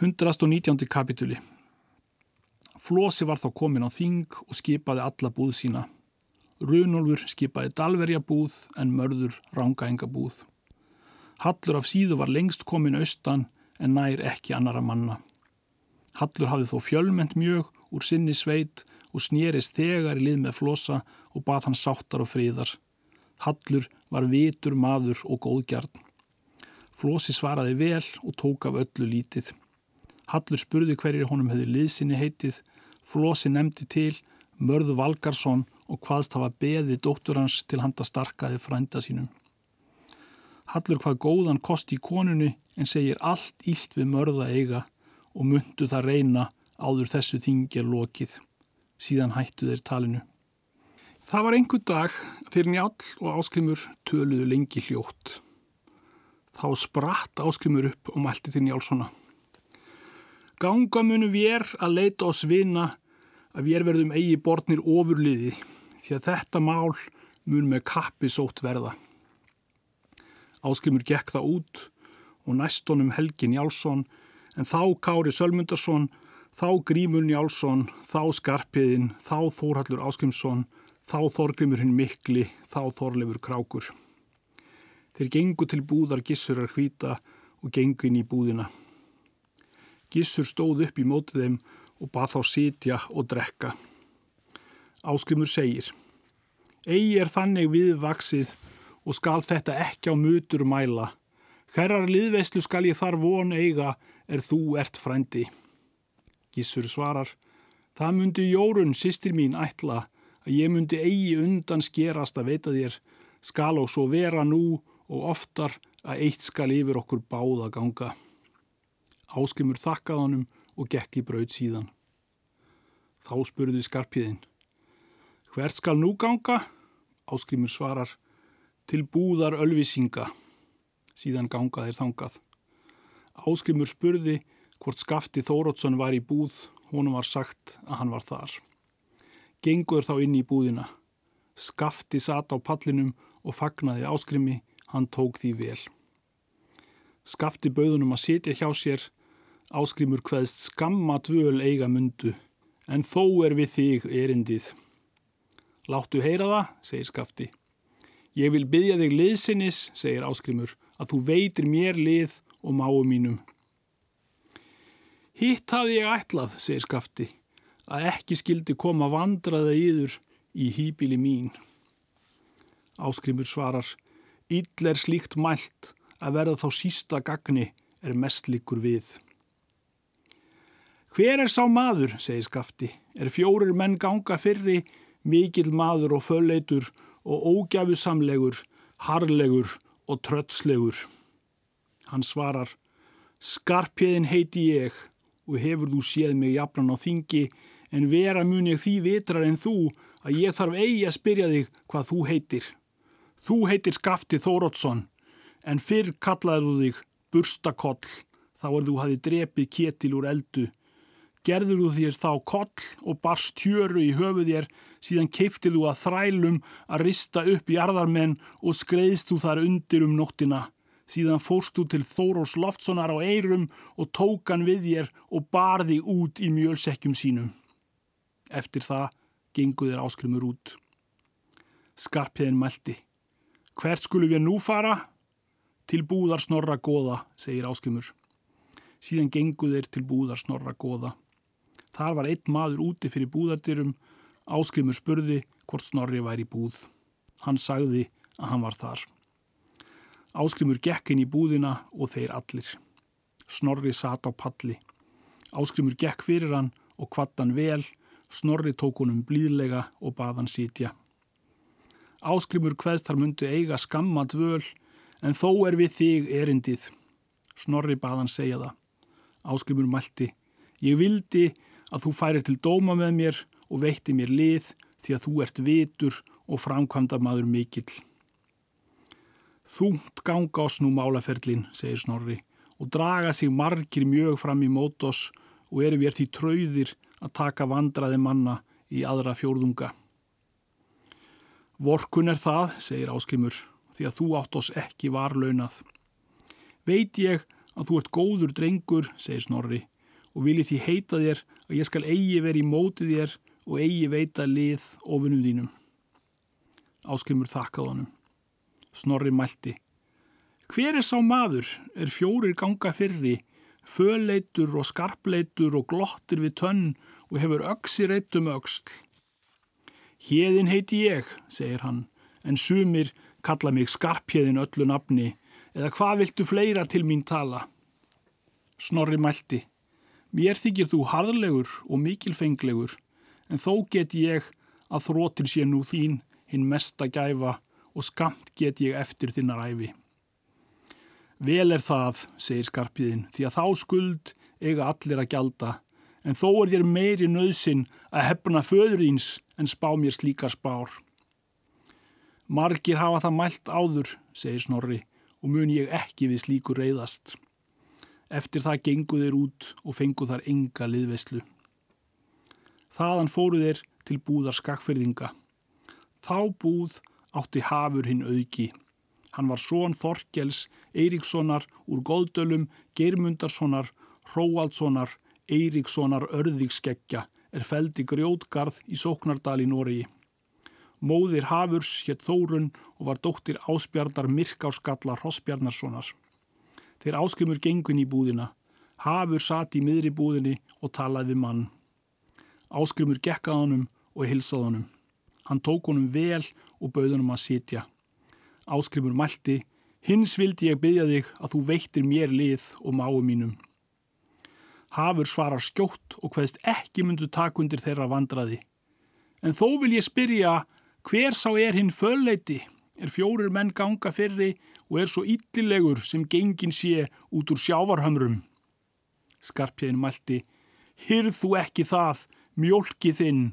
119. kapituli Flósi var þá komin á þing og skipaði alla búð sína. Runolfur skipaði dalverja búð en mörður rángaenga búð. Hallur af síðu var lengst komin austan en nær ekki annara manna. Hallur hafði þó fjölment mjög úr sinni sveit og snýrist þegar í lið með flosa og bað hann sáttar og fríðar. Hallur var vitur maður og góðgjarn. Flosi svaraði vel og tók af öllu lítið. Hallur spurði hverjir honum hefði liðsinni heitið, Flósi nefndi til, Mörðu Valgarsson og hvaðst hafa beði dóttur hans til handa starkaði frænda sínum. Hallur hvað góðan kosti í konunni en segir allt ílt við mörða eiga og myndu það reyna áður þessu þingja lokið. Síðan hættu þeir talinu. Það var einhver dag þegar njál og áskrimur töluðu lengi hljótt. Þá spratt áskrimur upp og mælti til njálssona. Ganga munum við er að leita oss vina að við verðum eigi bortnir ofurliði því að þetta mál mun með kappi sótt verða. Áskrimur gekk það út og næstonum Helgin Jálsson en þá Kári Sölmundarsson, þá Grímun Jálsson, þá Skarpiðin, þá Þórhallur Áskrimsson, þá Þorgrimur hinn Mikli, þá Þorlefur Krákur. Þeir gengu til búðar gissurar hvita og gengu inn í búðina. Gissur stóð upp í mótið þeim og bað þá sitja og drekka. Áskrimur segir Egi er þannig viðvaksið og skal þetta ekki á mutur mæla. Herrar liðveislu skal ég þar von eiga er þú ert frændi. Gissur svarar Það myndi Jórun, sýstir mín, ætla að ég myndi eigi undan skerast að veita þér skal og svo vera nú og oftar að eitt skal yfir okkur báða ganga. Áskrimur þakkað honum og gekk í braud síðan. Þá spurði skarpiðin. Hvert skal nú ganga? Áskrimur svarar. Til búðar ölvisinga. Síðan ganga þeir þangað. Áskrimur spurði hvort skafti Þórótsson var í búð. Honum var sagt að hann var þar. Gengur þá inn í búðina. Skafti sat á pallinum og fagnaði áskrimi. Hann tók því vel. Skafti bauðunum að sitja hjá sér Áskrimur hvaðst skamma dvöl eiga mundu, en þó er við þig erindið. Láttu heyra það, segir Skafti. Ég vil byggja þig liðsinnis, segir Áskrimur, að þú veitir mér lið og máu mínum. Hitt hafði ég ætlað, segir Skafti, að ekki skildi koma vandraða íður í hýbili mín. Áskrimur svarar, Íll er slíkt mælt að verða þá sísta gagni er mest líkur við. Hver er sá maður, segir Skafti, er fjórir menn ganga fyrri, mikill maður og fölleitur og ógjafusamlegur, harlegur og trötslegur. Hann svarar, skarpjöðin heiti ég og hefur þú séð mig jafnan á þingi en vera mun ég því vitrar en þú að ég þarf eigi að spyrja þig hvað þú heitir. Þú heitir Skafti Þórótsson en fyrr kallaðu þig Burstakoll þá er þú hafi drepið kétil úr eldu gerður þú þér þá koll og barst tjöru í höfuð þér, síðan keiftir þú að þrælum að rista upp í arðarmenn og skreiðst þú þar undir um nóttina. Síðan fórst þú til Þórós Loftssonar á eirum og tókan við þér og barði út í mjölsekkjum sínum. Eftir það gengu þér áskrimur út. Skarpiðin mælti. Hvert skulum við nú fara? Til búðar snorra goða, segir áskrimur. Síðan gengu þeir til búðar snorra goða. Þar var einn maður úti fyrir búðardyrum, áskrimur spurði hvort Snorri væri í búð. Hann sagði að hann var þar. Áskrimur gekk inn í búðina og þeir allir. Snorri sat á palli. Áskrimur gekk fyrir hann og kvattan vel, Snorri tók honum blíðlega og bað hann sítja. Áskrimur hveðst þar myndu eiga skamma dvöl, en þó er við þig erindið. Snorri bað hann segja það. Áskrimur mælti, ég vildi að þú færir til dóma með mér og veitti mér lið því að þú ert vitur og framkvæmda maður mikill. Þúnt ganga oss nú málaferlin, segir Snorri, og draga sig margir mjög fram í mótos og eru við því trauðir að taka vandraði manna í aðra fjórðunga. Vorkun er það, segir Áskrimur, því að þú átt oss ekki varlaunað. Veit ég að þú ert góður drengur, segir Snorri, og vilji því heita þér að ég skal eigi veri í mótið þér og eigi veita lið ofinum þínum. Áskrimur þakkað honum. Snorri mælti. Hver er sá maður er fjórir ganga fyrri, föleitur og skarpleitur og glottir við tönn og hefur öksi reytum öksl. Hjeðin heiti ég, segir hann, en sumir kalla mig skarphjeðin öllu nafni, eða hvað viltu fleira til mín tala? Snorri mælti. Mér þykir þú harðlegur og mikilfenglegur, en þó get ég að þrótir sé nú þín hinn mesta gæfa og skamt get ég eftir þinnar æfi. Vel er það, segir skarpiðin, því að þá skuld eiga allir að gjalda, en þó er þér meiri nöðsin að hefna föðurins en spá mér slíkar spár. Margir hafa það mælt áður, segir Snorri, og mun ég ekki við slíku reyðast. Eftir það gengu þeir út og fengu þar enga liðveslu. Þaðan fóru þeir til búðar skakferðinga. Þá búð átti hafur hinn auki. Hann var són Þorkels, Eiríkssonar, úr Góðdölum, Geirmundarssonar, Hróaldssonar, Eiríkssonar örðigskeggja er feldi grjótgarð í Sóknardal í Nóriði. Móðir Hafurs hétt Þórun og var dóttir Áspjarnar Myrkárskalla Rossbjarnarssonar. Þeir áskrimur gengun í búðina. Hafur satt í miðri búðinni og talaði við mann. Áskrimur gekkað honum og hilsað honum. Hann tók honum vel og bauð honum að sitja. Áskrimur mælti, hins vildi ég byggja þig að þú veittir mér lið og máu mínum. Hafur svarar skjótt og hvaðist ekki myndu takundir þeirra vandraði. En þó vil ég spyrja Hver sá er hinn fölleiti, er fjórir menn ganga fyrri og er svo yllilegur sem gengin sé út úr sjávarhömrum. Skarpjæðin mælti, hyrð þú ekki það, mjölki þinn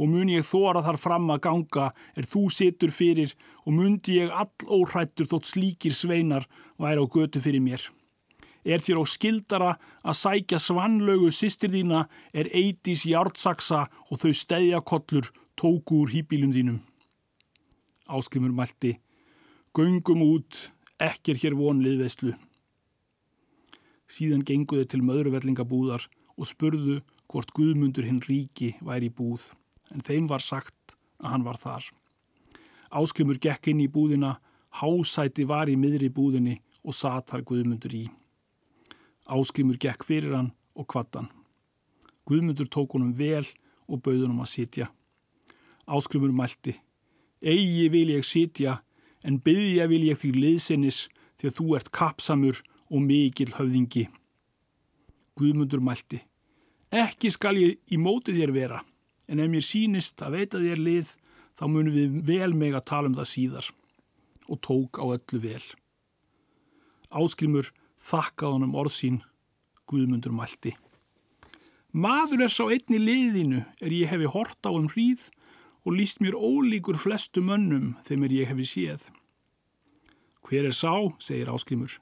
og mun ég þóra þar fram að ganga er þú situr fyrir og mundi ég all óhrættur þótt slíkir sveinar væri á götu fyrir mér. Er þér á skildara að sækja svanlögu sýstir þína er eitís jártsaksa og þau stæðja kollur tóku úr hýpílum þínum. Áskrimur mælti, göngum út, ekkir hér vonlið veistlu. Síðan genguðu til möðruverlingabúðar og spurðu hvort Guðmundur hinn ríki væri í búð, en þeim var sagt að hann var þar. Áskrimur gekk inn í búðina, hásæti var í miðri búðinni og satar Guðmundur í. Áskrimur gekk fyrir hann og kvattan. Guðmundur tók honum vel og bauðunum að sitja. Áskrimur mælti, Egi vil ég sitja, en byggja vil ég því liðsinnis að þú ert kapsamur og mikill höfðingi. Guðmundur mælti. Ekki skal ég í mótið þér vera, en ef mér sínist að veita þér lið, þá munum við vel meg að tala um það síðar. Og tók á öllu vel. Áskrimur þakkað honum orðsín, Guðmundur mælti. Maður er sá einni liðinu er ég hefi hort á um hríð og líst mér ólíkur flestu mönnum þeim er ég hefi séð. Hver er sá, segir áskrimur.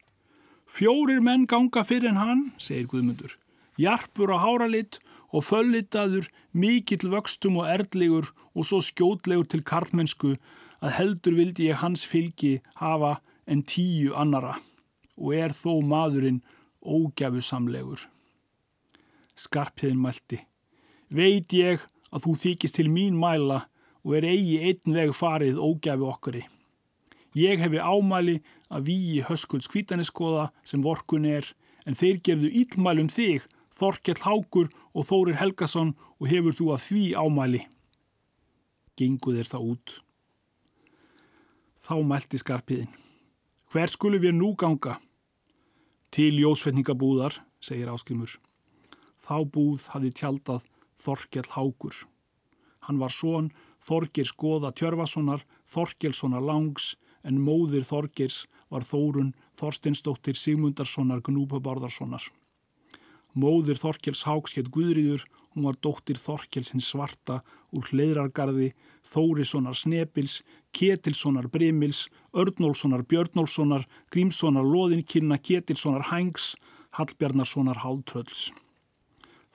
Fjórir menn ganga fyrir en hann, segir Guðmundur. Jarpur á háralitt og föllitaður, mikill vöxtum og erdlegur og svo skjótlegur til karlmennsku að heldur vildi ég hans fylgi hafa en tíu annara og er þó maðurinn ógjafusamlegur. Skarpiðin mælti. Veit ég að þú þykist til mín mæla og er eigi einn veg farið ógæfi okkari. Ég hefi ámæli að víi höskulds kvítaneskoða sem vorkun er, en þeir gerðu ílmælum þig, Þorkjell Hákur og Þórir Helgason og hefur þú að því ámæli. Gengu þeir það út. Þá mælti skarpiðin. Hver skulum við nú ganga? Til jósfetningabúðar, segir áskrimur. Þá búð hafi tjaldað Þorkjell Hákur. Hann var svon Þorgir skoða Tjörfasonar, Þorkelssonar Langs en móðir Þorgirs var Þórun Þorstinsdóttir Sigmundarssonar Gnúpabarðarssonar. Móðir Þorkels Háks hétt Guðriður, hún var dóttir Þorkelsins svarta úr Hleirargarði, Þórissonar Snepils, Ketilssonar Brimils, Örnólfssonar Björnólfssonar, Grímssonar Lóðinkynna, Ketilssonar Hængs, Hallbjarnarssonar Háltrölds.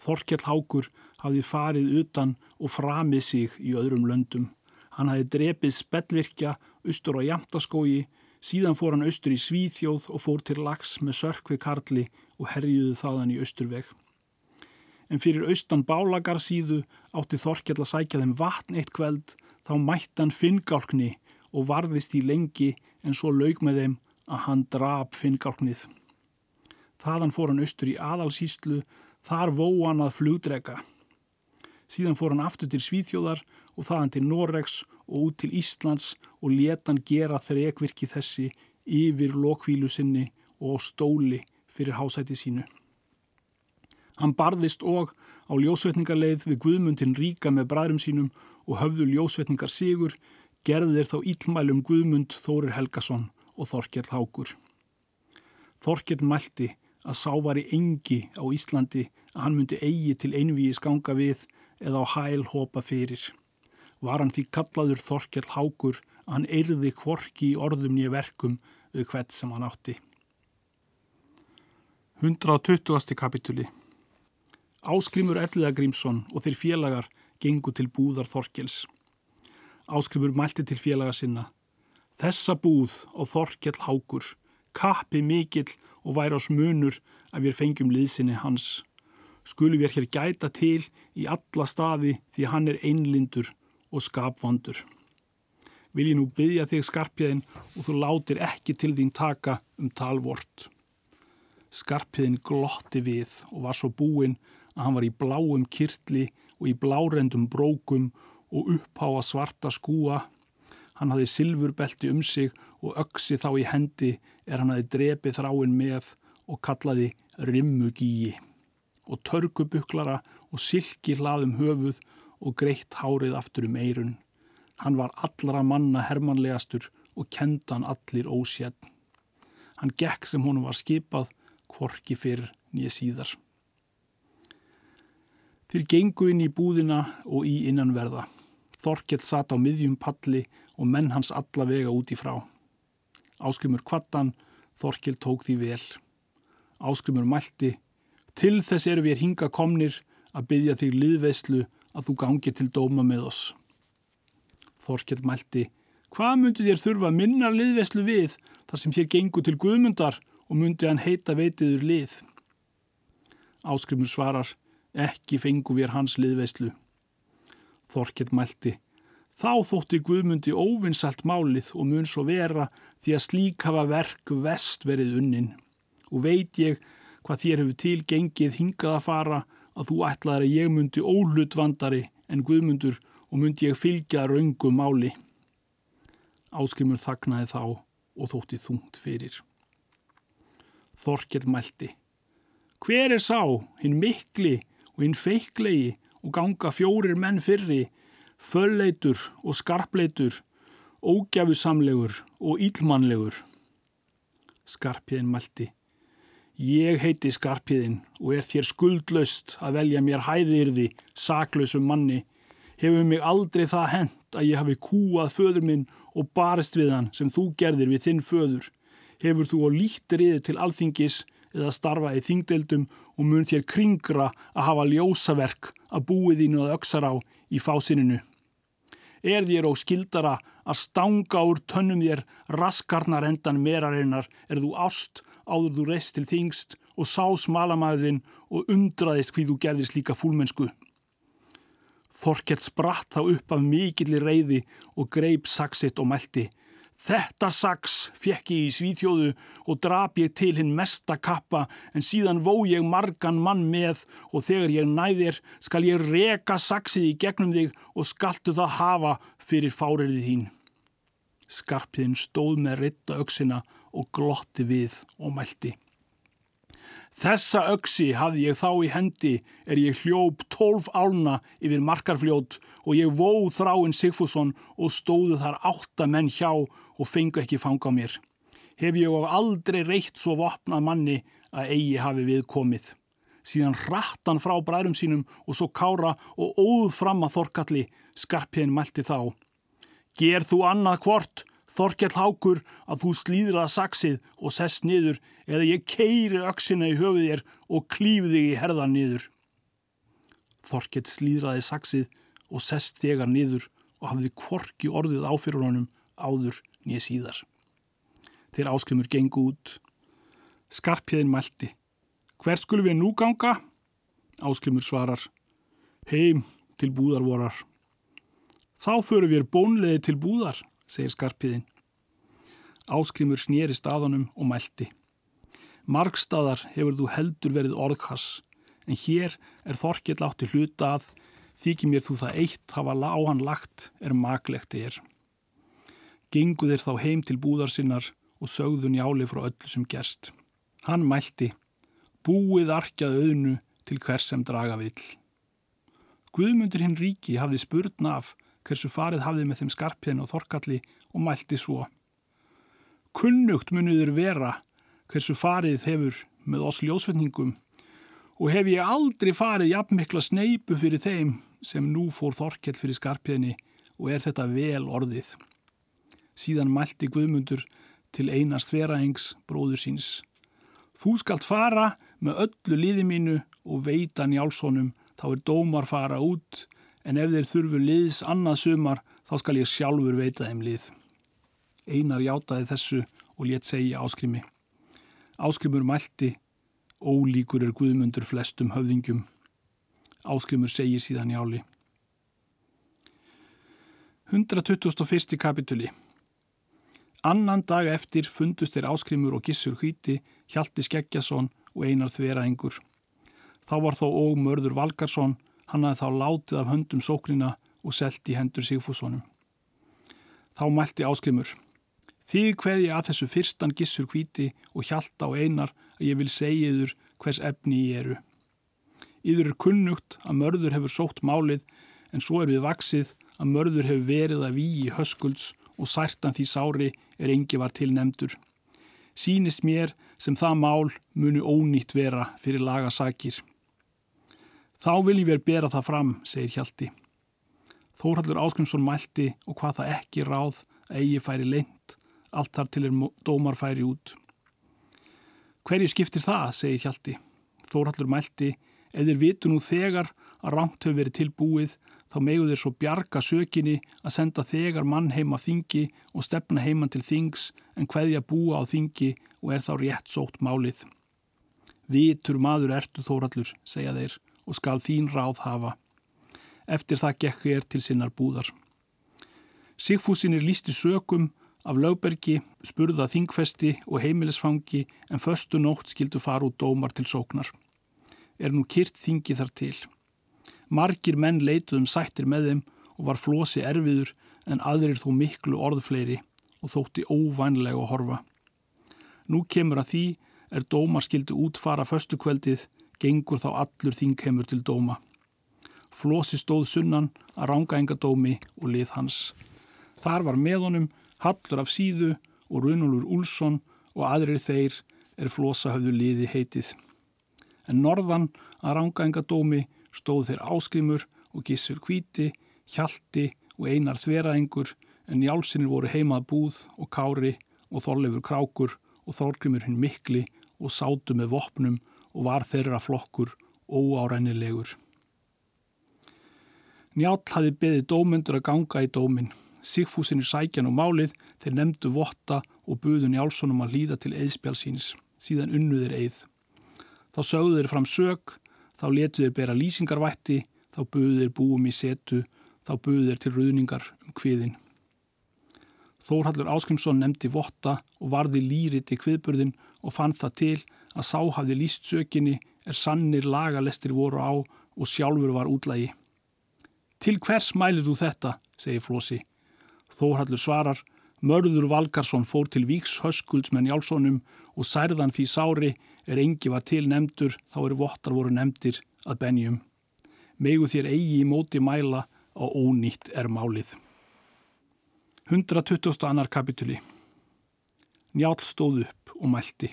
Þorkell Hákur hafði farið utan og framið sig í öðrum löndum. Hann hafði drepið spellvirkja austur á Jamtaskógi, Síðan fór hann austur í Svíþjóð og fór til lags með sörkvi karli og herjuðu þaðan í austurveg. En fyrir austan bálagarsíðu átti Þorkjall að sækja þeim vatn eitt kveld, þá mætt hann finngálkni og varðist í lengi en svo laug með þeim að hann drap finngálknið. Þaðan fór hann austur í aðalsíslu, þar vó hann að flugdrega. Síðan fór hann aftur til Svíþjóðar og þaðan til Noregs og út til Íslands og letan gera þrekvirki þessi yfir lokvílu sinni og stóli fyrir hásæti sínu. Hann barðist og á ljósvetningarleið við Guðmundin ríka með bræðrum sínum og höfðu ljósvetningar sigur, gerðir þá íllmælum Guðmund Þórir Helgason og Þorkjell Hákur. Þorkjell mælti að sá var í engi á Íslandi að hann myndi eigi til einvíi skanga við eða á hæl hopa fyrir var hann því kallaður Þorkjell Hákur að hann eirði kvorki í orðum nýja verkum við hvert sem hann átti. 120. kapituli Áskrimur Elliða Grímsson og þeir félagar gengu til búðar Þorkjells. Áskrimur mælti til félaga sinna. Þessa búð á Þorkjell Hákur, kappi mikill og væri ás munur að við fengjum liðsinni hans. Skulum við hér gæta til í alla staði því hann er einlindur og skapvondur. Vil ég nú byggja þig skarpiðin og þú látir ekki til þín taka um talvort. Skarpiðin glotti við og var svo búinn að hann var í bláum kirtli og í blárendum brókum og uppháa svarta skúa. Hann hafði silfurbelti um sig og öksi þá í hendi er hann hafði drepið þráinn með og kallaði rimmugíi og törgubuklara og silki hlaðum höfuð og greitt hárið aftur um eirun. Hann var allra manna hermanlegastur og kendan allir ósjætt. Hann gekk sem honum var skipað, kvorki fyrr nýja síðar. Þeir gengu inn í búðina og í innanverða. Þorkell satt á miðjum palli og menn hans alla vega út í frá. Áskrimur kvattan, Þorkell tók því vel. Áskrimur mælti, til þess eru við hinga komnir að byggja þig liðveislu að þú gangi til dóma með oss. Þorkell mælti, hvað myndu þér þurfa minna liðveslu við þar sem þér gengu til guðmundar og myndi hann heita veitiður lið? Áskrimur svarar, ekki fengu við hans liðveslu. Þorkell mælti, þá þótti guðmundi óvinnsalt málið og mun svo vera því að slík hafa verk vest verið unnin. Og veit ég hvað þér hefur tilgengið hingað að fara að þú ætlaði að ég myndi óhlutvandari en Guðmundur og myndi ég fylgja raungum máli. Áskrimur þagnaði þá og þótti þungt fyrir. Þorkell mælti. Hver er sá, hinn mikli og hinn feiklegi og ganga fjórir menn fyrri, fölleitur og skarpleitur, ógjafusamlegur og ílmannlegur? Skarpiðin mælti. Ég heiti Skarpiðin og er þér skuldlaust að velja mér hæðirði, saklausum manni. Hefur mig aldrei það hent að ég hafi kúað föður minn og barist við hann sem þú gerðir við þinn föður. Hefur þú á lítriði til alþingis eða starfa í þingdeldum og mun þér kringra að hafa ljósaverk að búið þínu að öksar á í fásininu. Er þér ó skildara að stanga úr tönnum þér raskarnar endan merarinnar er þú ást áður þú reist til þingst og sá smalamæðin og undraðist hví þú gerðist líka fúlmennsku. Þorkell spratt þá upp af mikilli reyði og greip saksitt og meldi. Þetta saks fekk ég í svíþjóðu og drap ég til hinn mesta kappa en síðan vó ég margan mann með og þegar ég næðir skal ég reka saksið í gegnum þig og skaltu það hafa fyrir fáriðið þín. Skarpiðin stóð með ritta auksina og glotti við og mælti. Þessa öksi hafði ég þá í hendi er ég hljóp tólf álna yfir markarfljót og ég vóð þráinn Sigfússon og stóðu þar átta menn hjá og fengu ekki fanga á mér. Hef ég á aldrei reitt svo vopnað manni að eigi hafi viðkomið. Síðan rattan frá bræðum sínum og svo kára og óð fram að þorkalli, skarpiðin mælti þá. Ger þú annað hvort, Þorkjall hákur að þú slíðra saksið og sest niður eða ég keiri öksina í höfuð þér og klífi þig í herðan niður. Þorkjall slíðraði saksið og sest þegar niður og hafði kvorki orðið áfyrir honum áður nýja síðar. þegar áskrimur gengu út. Skarpjöðin mælti. Hver skulum við nú ganga? Áskrimur svarar. Heim til búðar vorar. Þá förum við bónleði til búðar, segir Skarpjöðin. Áskrimur snýri staðanum og mælti. Markstaðar hefur þú heldur verið orðkass, en hér er þorkjell átti hluta að þykir mér þú það eitt hafa á hann lagt er maklegt er. Gengu þeir þá heim til búðar sinnar og sögðu njáli frá öllu sem gerst. Hann mælti, búið arkjað auðnu til hvers sem draga vill. Guðmundur hinn ríki hafði spurn af hversu farið hafði með þeim skarpjæðin og þorkalli og mælti svo. Kunnugt muniður vera hversu farið hefur með oss ljósvetningum og hef ég aldrei farið jafnmikla sneipu fyrir þeim sem nú fór þorkell fyrir skarpjæðinni og er þetta vel orðið. Síðan mælti Guðmundur til einast þveraengs bróður síns. Þú skalt fara með öllu liði mínu og veita njálssonum þá er dómar fara út en ef þeir þurfu liðs annað sumar þá skal ég sjálfur veita þeim lið. Einar játaði þessu og létt segja áskrimi. Áskrimur mælti Ólíkur er Guðmundur flestum höfðingjum. Áskrimur segir síðan jáli. 121. kapituli Annan dag eftir fundust þeir Áskrimur og Gissur Hvíti, Hjalti Skeggjason og Einar Þveraengur. Þá var þó og Mörður Valgarsson, hann hafði þá látið af höndum sókrina og selt í hendur Sigfússonum. Þá mælti Áskrimur. Þig hveði að þessu fyrstan Gissur Hvíti og Hjalta og Einar að ég vil segja yður hvers efni ég eru. Yður er kunnugt að mörður hefur sótt málið en svo er við vaksið að mörður hefur verið að víi höskulds og særtan því sári er engi var til nefndur. Sýnist mér sem það mál muni ónýtt vera fyrir lagasakir. Þá vil ég verið bera það fram, segir Hjalti. Þórhallur Áskrimsson mælti og hvað það ekki ráð eigi færi leint, allt þar til er dómar færi út. Hverju skiptir það, segir Hjalti. Þórallur mælti, eða vitu nú þegar að rámt hefur verið tilbúið, þá megu þeir svo bjarga sökinni að senda þegar mann heima þingi og stefna heiman til þings en hverja búa á þingi og er þá rétt sótt málið. Vitur maður ertu Þórallur, segja þeir, og skal þín ráð hafa. Eftir það gekk er til sinnar búðar. Sigfúsin er lísti sökum Af lögbergi, spurða þingfesti og heimilisfangi en förstu nótt skildu fara út dómar til sóknar. Er nú kyrt þingi þar til. Margir menn leituðum sættir með þeim og var flosi erfiður en aðrir þó miklu orðfleiri og þótti óvænlega að horfa. Nú kemur að því er dómar skildu útfara förstu kveldið, gengur þá allur þingheimur til dóma. Flosi stóð sunnan að ranga enga dómi og lið hans. Þar var með honum Hallur af síðu og Runulur Úlsson og aðrir þeir er flósahöfðu liði heitið. En norðan að rángaengadómi stóð þeir áskrimur og gissur kvíti, hjalti og einar þveraengur en jálsinir voru heimað búð og kári og þorleifur krákur og þorgrimur hinn mikli og sátu með vopnum og var þeirra flokkur óárænilegur. Njál hafi beðið dómyndur að ganga í dómin Sigfúsinir sækjan og málið þeir nefndu votta og buðun Jálssonum að líða til eðspjálsins, síðan unnuðir eið. Þá sögðu þeir fram sög, þá letu þeir bera lýsingarvætti, þá buðu þeir búum í setu, þá buðu þeir til ruðningar um kviðin. Þórhallur Áskrimsson nefndi votta og varði lýrit í kviðburðin og fann það til að sáhafði líst sökinni er sannir lagalestir voru á og sjálfur var útlægi. Til hvers mælið þú þetta, segir Flósi. Þórhallur svarar, Mörður Valgarsson fór til Víks höskuldsmenn Jálssonum og særðan því sári er engi var til nefndur þá eru vottar voru nefndir að benjum. Megu þér eigi í móti mæla og ónýtt er málið. 120. annar kapituli Njál stóð upp og mælti.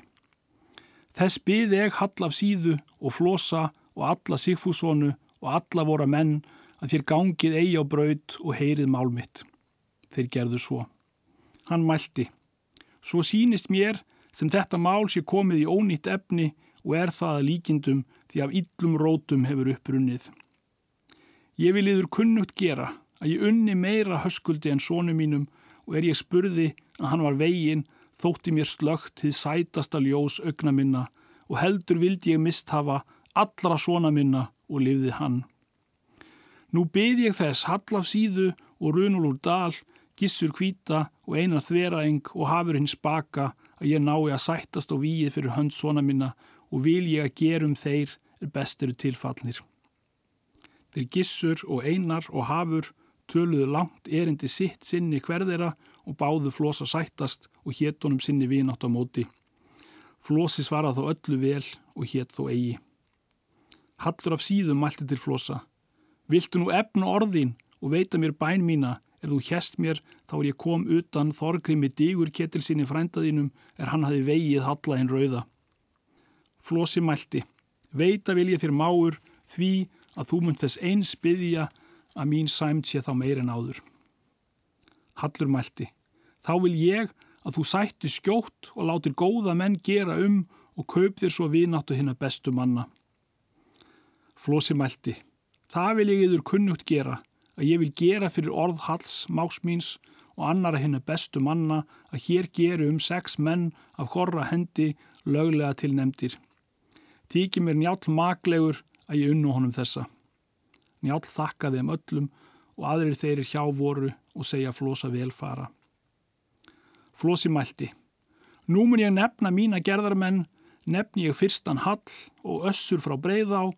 Þess byði ég hall af síðu og flosa og alla sigfúsonu og alla voru menn að þér gangið eigi á braud og heyrið málmitt þeir gerðu svo. Hann mælti. Svo sínist mér sem þetta mál sé komið í ónýtt efni og er það að líkindum því af yllum rótum hefur upprunnið. Ég vil yfir kunnugt gera að ég unni meira höskuldi en sónu mínum og er ég spurði að hann var veginn þótti mér slögt þið sætasta ljós augna minna og heldur vildi ég misthafa allra svona minna og lifði hann. Nú byð ég þess hallaf síðu og runul úr dal, gissur kvíta og einar þveraeng og hafur hins baka að ég nái að sættast á víið fyrir hönd svona minna og vil ég að gerum þeir er bestiru tilfallnir. Þeir gissur og einar og hafur töluðu langt erindi sitt sinni hverðera og báðu flosa sættast og héttunum sinni vinátt á móti. Flosi svarað þó öllu vel og hétt þó eigi. Hallur af síðum mælti til flosa. Viltu nú efna orðin og veita mér bæn mína er þú hjest mér þá er ég kom utan þorgrimi digur ketil sinni frændaðinum er hann hafi vegið halla hinn rauða. Flosi mælti. Veita vil ég þér máur því að þú munt þess eins byggja að mín sæmt sé þá meir en áður. Hallur mælti. Þá vil ég að þú sætti skjótt og látir góða menn gera um og kaup þér svo vináttu hinn að bestu manna. Flósi mælti. Það vil ég yfir kunnugt gera, að ég vil gera fyrir orð Halls, máksmíns og annara hinn að bestu manna að hér geru um sex menn af horra hendi löglega til nefndir. Þykir mér njálf maglegur að ég unnu honum þessa. Njálf þakkaði um öllum og aðrir þeirri hjá voru og segja Flósa velfara. Flósi mælti. Nú mun ég nefna mína gerðarmenn, nefni ég fyrstan Hall og össur frá Breiðá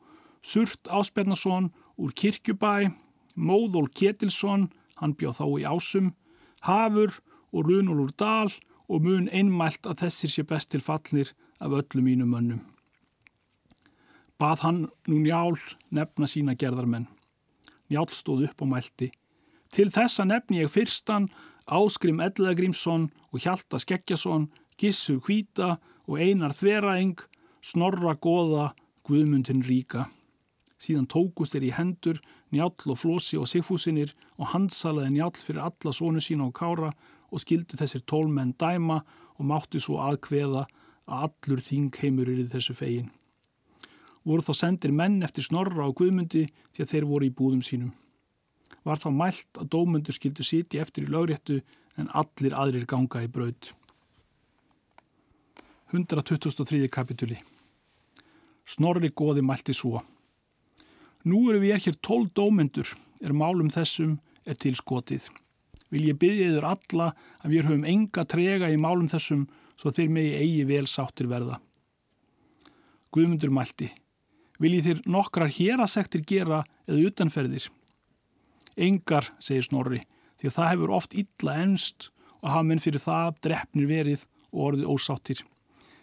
Surt Áspjarnason úr Kirkjubæ, Móðól Ketilsson, hann bjóð þá í ásum, Hafur og Runul úr Dal og mun einmælt að þessir sé best til fallnir af öllum mínum önnum. Bað hann nú njál nefna sína gerðarmenn. Njál stóð upp og mælti. Til þessa nefni ég fyrstan Áskrim Ellegrímsson og Hjalta Skeggjason, Gissur Hvíta og Einar Þveraeng, Snorra Goða, Guðmundin Ríka. Síðan tókust þeir í hendur Njáll og Flósi og Sigfúsinir og handsalaði Njáll fyrir alla sónu sína og kára og skildi þessir tólmenn dæma og mátti svo aðkveða að allur þing heimur er í þessu fegin. Voru þá sendir menn eftir snorra og guðmundi því að þeir voru í búðum sínum. Var þá mælt að dómundur skildu siti eftir í lögréttu en allir aðrir ganga í braud. 123. kapituli Snorri góði mælti svo Nú eru við hér tól dómendur er málum þessum er til skotið. Vil ég byggja yfir alla að við höfum enga trega í málum þessum svo þeir megi eigi vel sáttir verða. Guðmundur mælti. Vil ég þér nokkrar hérasektir gera eða utanferðir? Engar, segir Snorri, því að það hefur oft illa ennst og hafa menn fyrir það drefnir verið og orðið ósáttir.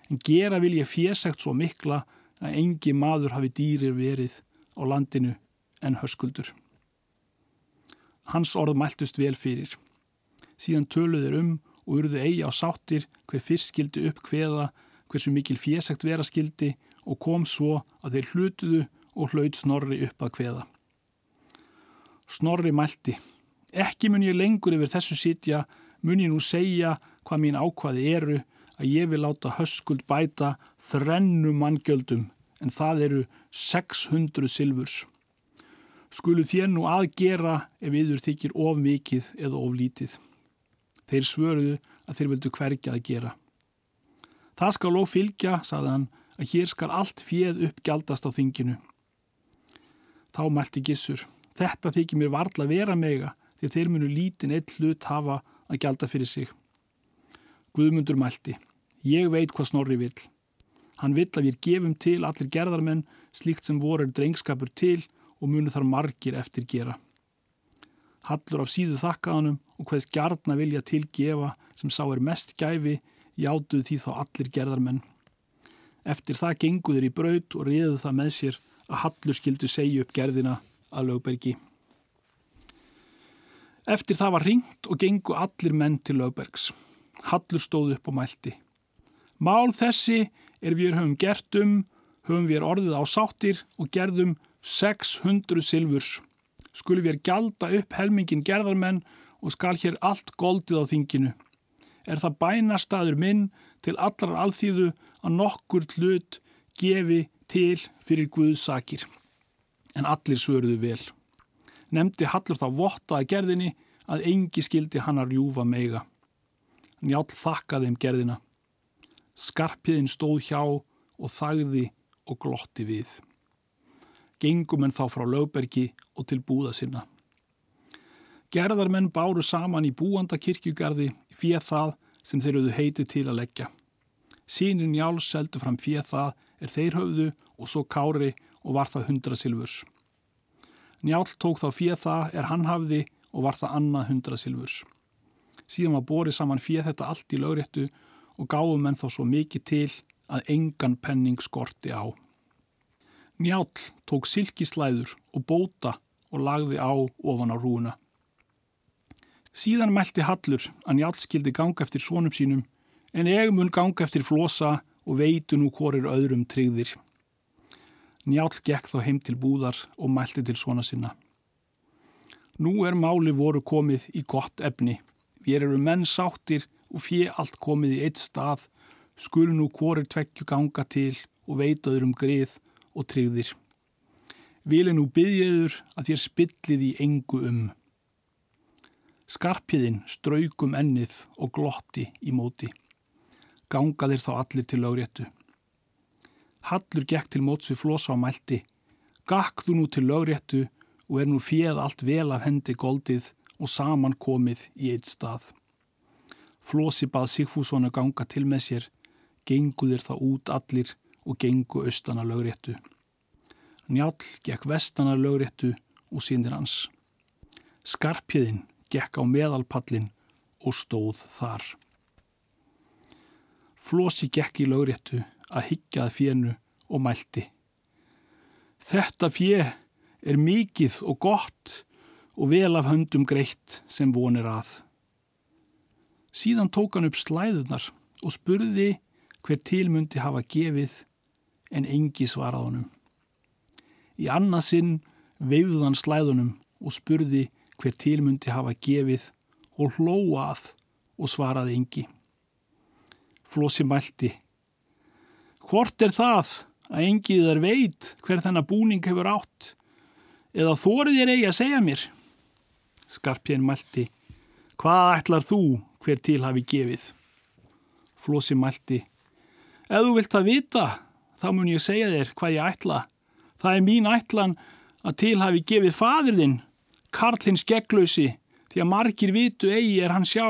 En gera vil ég fésegt svo mikla að engi maður hafi dýrir verið á landinu en höskuldur. Hans orð mæltust vel fyrir. Síðan töluðir um og urðu eigi á sáttir hver fyrst skildi upp hveða, hversu mikil fésækt vera skildi og kom svo að þeir hlutuðu og hlaut Snorri upp að hveða. Snorri mælti. Ekki mun ég lengur yfir þessu sitja, mun ég nú segja hvað mín ákvaði eru að ég vil láta höskuld bæta þrennu manngjöldum en það eru 600 silfurs. Skulu þér nú aðgera ef yður þykir of mikið eða of lítið. Þeir svöruðu að þeir vildu hverja að gera. Það skal lóf fylgja, sagði hann, að hér skal allt fjöð uppgjaldast á þinginu. Þá mælti gissur. Þetta þykir mér varla vera mega því þeir munu lítin eitt hlut hafa að gjalda fyrir sig. Guðmundur mælti. Ég veit hvað Snorri vil. Hann vill að við gefum til allir gerðarmenn slíkt sem voru drengskapur til og munu þar margir eftir gera. Hallur af síðu þakkaðanum og hvaðs gjarna vilja tilgefa sem sá er mest gæfi játuð því þá allir gerðarmenn. Eftir það genguður í braud og riðuð það með sér að Hallur skildu segja upp gerðina að lögbergi. Eftir það var ringt og gengu allir menn til lögbergs. Hallur stóð upp og mælti. Mál þessi er við höfum gert um, höfum við orðið á sáttir og gerðum 600 silfurs. Skulum við gjalda upp helmingin gerðarmenn og skal hér allt goldið á þinginu. Er það bænastadur minn til allrar alþýðu að nokkur hlut gefi til fyrir Guðsakir. En allir svöruðu vel. Nemndi Hallur þá vottaði gerðinni að engi skildi hann að rjúfa meiga. Njál þakkaði þeim gerðina. Skarpiðin stóð hjá og þagði og glotti við. Gengum en þá frá lögbergi og til búða sinna. Gerðarmenn báru saman í búanda kirkjugarði fyrir það sem þeir höfðu heiti til að leggja. Sýnin Njáls seldu fram fyrir það er þeir höfðu og svo kári og var það hundra silfurs. Njál tók þá fyrir það er hann hafði og var það annað hundra silfurs. Síðan var borið saman fyrir þetta allt í lögréttu og gáðum enn þá svo mikið til að engan penning skorti á. Njál tók silkislæður og bóta og lagði á ofan á rúuna. Síðan mælti Hallur að Njál skildi ganga eftir sónum sínum en ég mun ganga eftir flosa og veitu nú hvorir öðrum tryggðir. Njál gekk þá heim til búðar og mælti til svona sinna. Nú er máli voru komið í gott efni Vér eru menn sáttir og fjö allt komið í eitt stað, skul nú hvorir tvekkju ganga til og veitaður um grið og tryggðir. Vili nú byggjeður að þér spillið í engu um. Skarpiðinn straukum ennið og glotti í móti. Ganga þér þá allir til lögréttu. Hallur gekk til móts við flosa á mælti. Gakk þú nú til lögréttu og er nú fjöð allt vel af hendi goldið og saman komið í eitt stað. Flósi bað Sigfússon að ganga til með sér, genguðir þá út allir og gengu austana lögréttu. Njál gekk vestana lögréttu og sínir hans. Skarpjöðin gekk á meðalpallin og stóð þar. Flósi gekk í lögréttu að higgjað fjernu og mælti. Þetta fjö er mikið og gott og vel af höndum greitt sem vonir að. Síðan tók hann upp slæðunar og spurði hver tilmundi hafa gefið en engi svarað honum. Í annarsinn veifðan slæðunum og spurði hver tilmundi hafa gefið og hlóa að og svaraði engi. Flósi mælti. Hvort er það að engið þar veit hver þennan búning hefur átt eða þórið er eigi að segja mér? Skarpjén mælti. Hvað ætlar þú hver til hafi gefið? Flósi mælti. Ef þú vilt það vita, þá mun ég segja þér hvað ég ætla. Það er mín ætlan að til hafi gefið fadirðinn, Karlins gegglausi, því að margir vitu eigi er hann sjá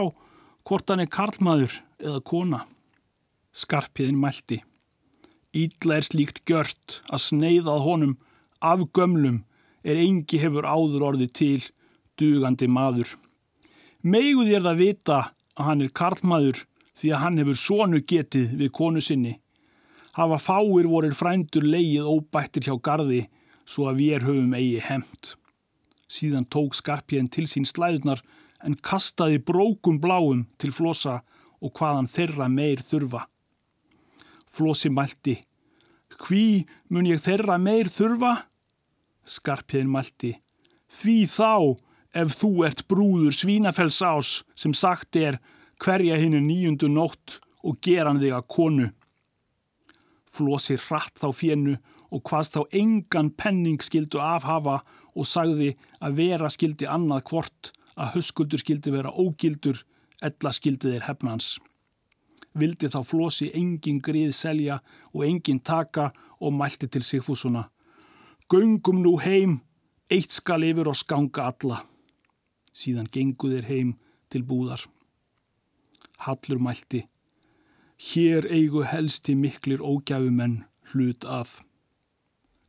hvort hann er karlmaður eða kona. Skarpiðin mælti. Ídla er slíkt gjört að sneiðað honum af gömlum er engi hefur áður orði til dugandi maður. Megu þér það vita að hann er karlmaður því að hann hefur sonu getið við konu sinni. Hafa fáir vorir frændur leið óbættir hjá gardi svo að við höfum eigi hemt. Síðan tók skarpjén til sín slæðunar en kastaði brókum bláum til flosa og hvaðan þeirra meir þurfa. Flosi mælti. Hví mun ég þeirra meir þurfa? Skarpjén mælti. Því þá ef þú ert brúður Svínafells sem sagt er hverja hinnu nýjundu nótt og geran þig að konu. Flosi hratt þá fjennu og hvaðst þá engan penning skildu afhafa og sagði að vera skildi annað hvort að höskuldur skildi vera ógildur ella skildi þeir hefnans. Vildi þá Flosi engin grið selja og engin taka og mælti til Sigfúsuna. Göngum nú heim, eitt skal yfir og skanga alla síðan gengu þeir heim til búðar. Hallur mælti, hér eigu helsti miklir ógjafumenn hlut af.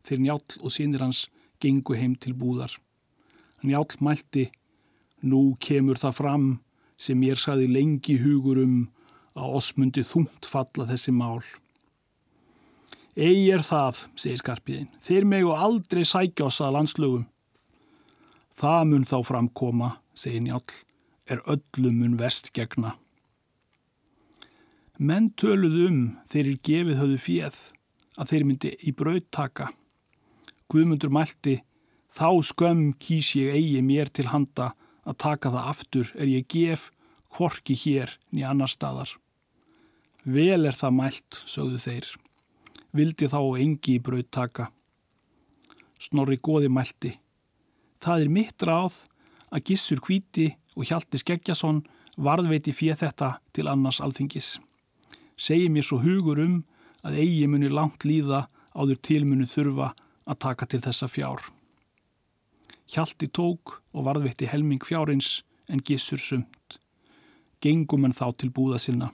Þeir njál og sínir hans gengu heim til búðar. Njál mælti, nú kemur það fram sem ég saði lengi hugur um að osmundi þungt falla þessi mál. Egi er það, segir Skarpiðin, þeir megu aldrei sækja oss að landslögum. Það mun þá framkoma, segir Njál, er öllum mun vest gegna. Menn töluð um þeir er gefið höfðu fjöð að þeir myndi í brauttaka. Guðmundur mælti, þá skömm kýs ég eigi mér til handa að taka það aftur er ég gef hvorki hér nýja annar staðar. Vel er það mælt, sögðu þeir. Vildi þá engi í brauttaka. Snorri goði mælti. Það er mitt ráð að Gissur Kvíti og Hjalti Skeggjason varðveiti fér þetta til annars alþingis. Segji mér svo hugur um að eigi muni langt líða áður tilmunu þurfa að taka til þessa fjár. Hjalti tók og varðveitti helming fjárins en gissur sumt. Gengum en þá til búða sinna.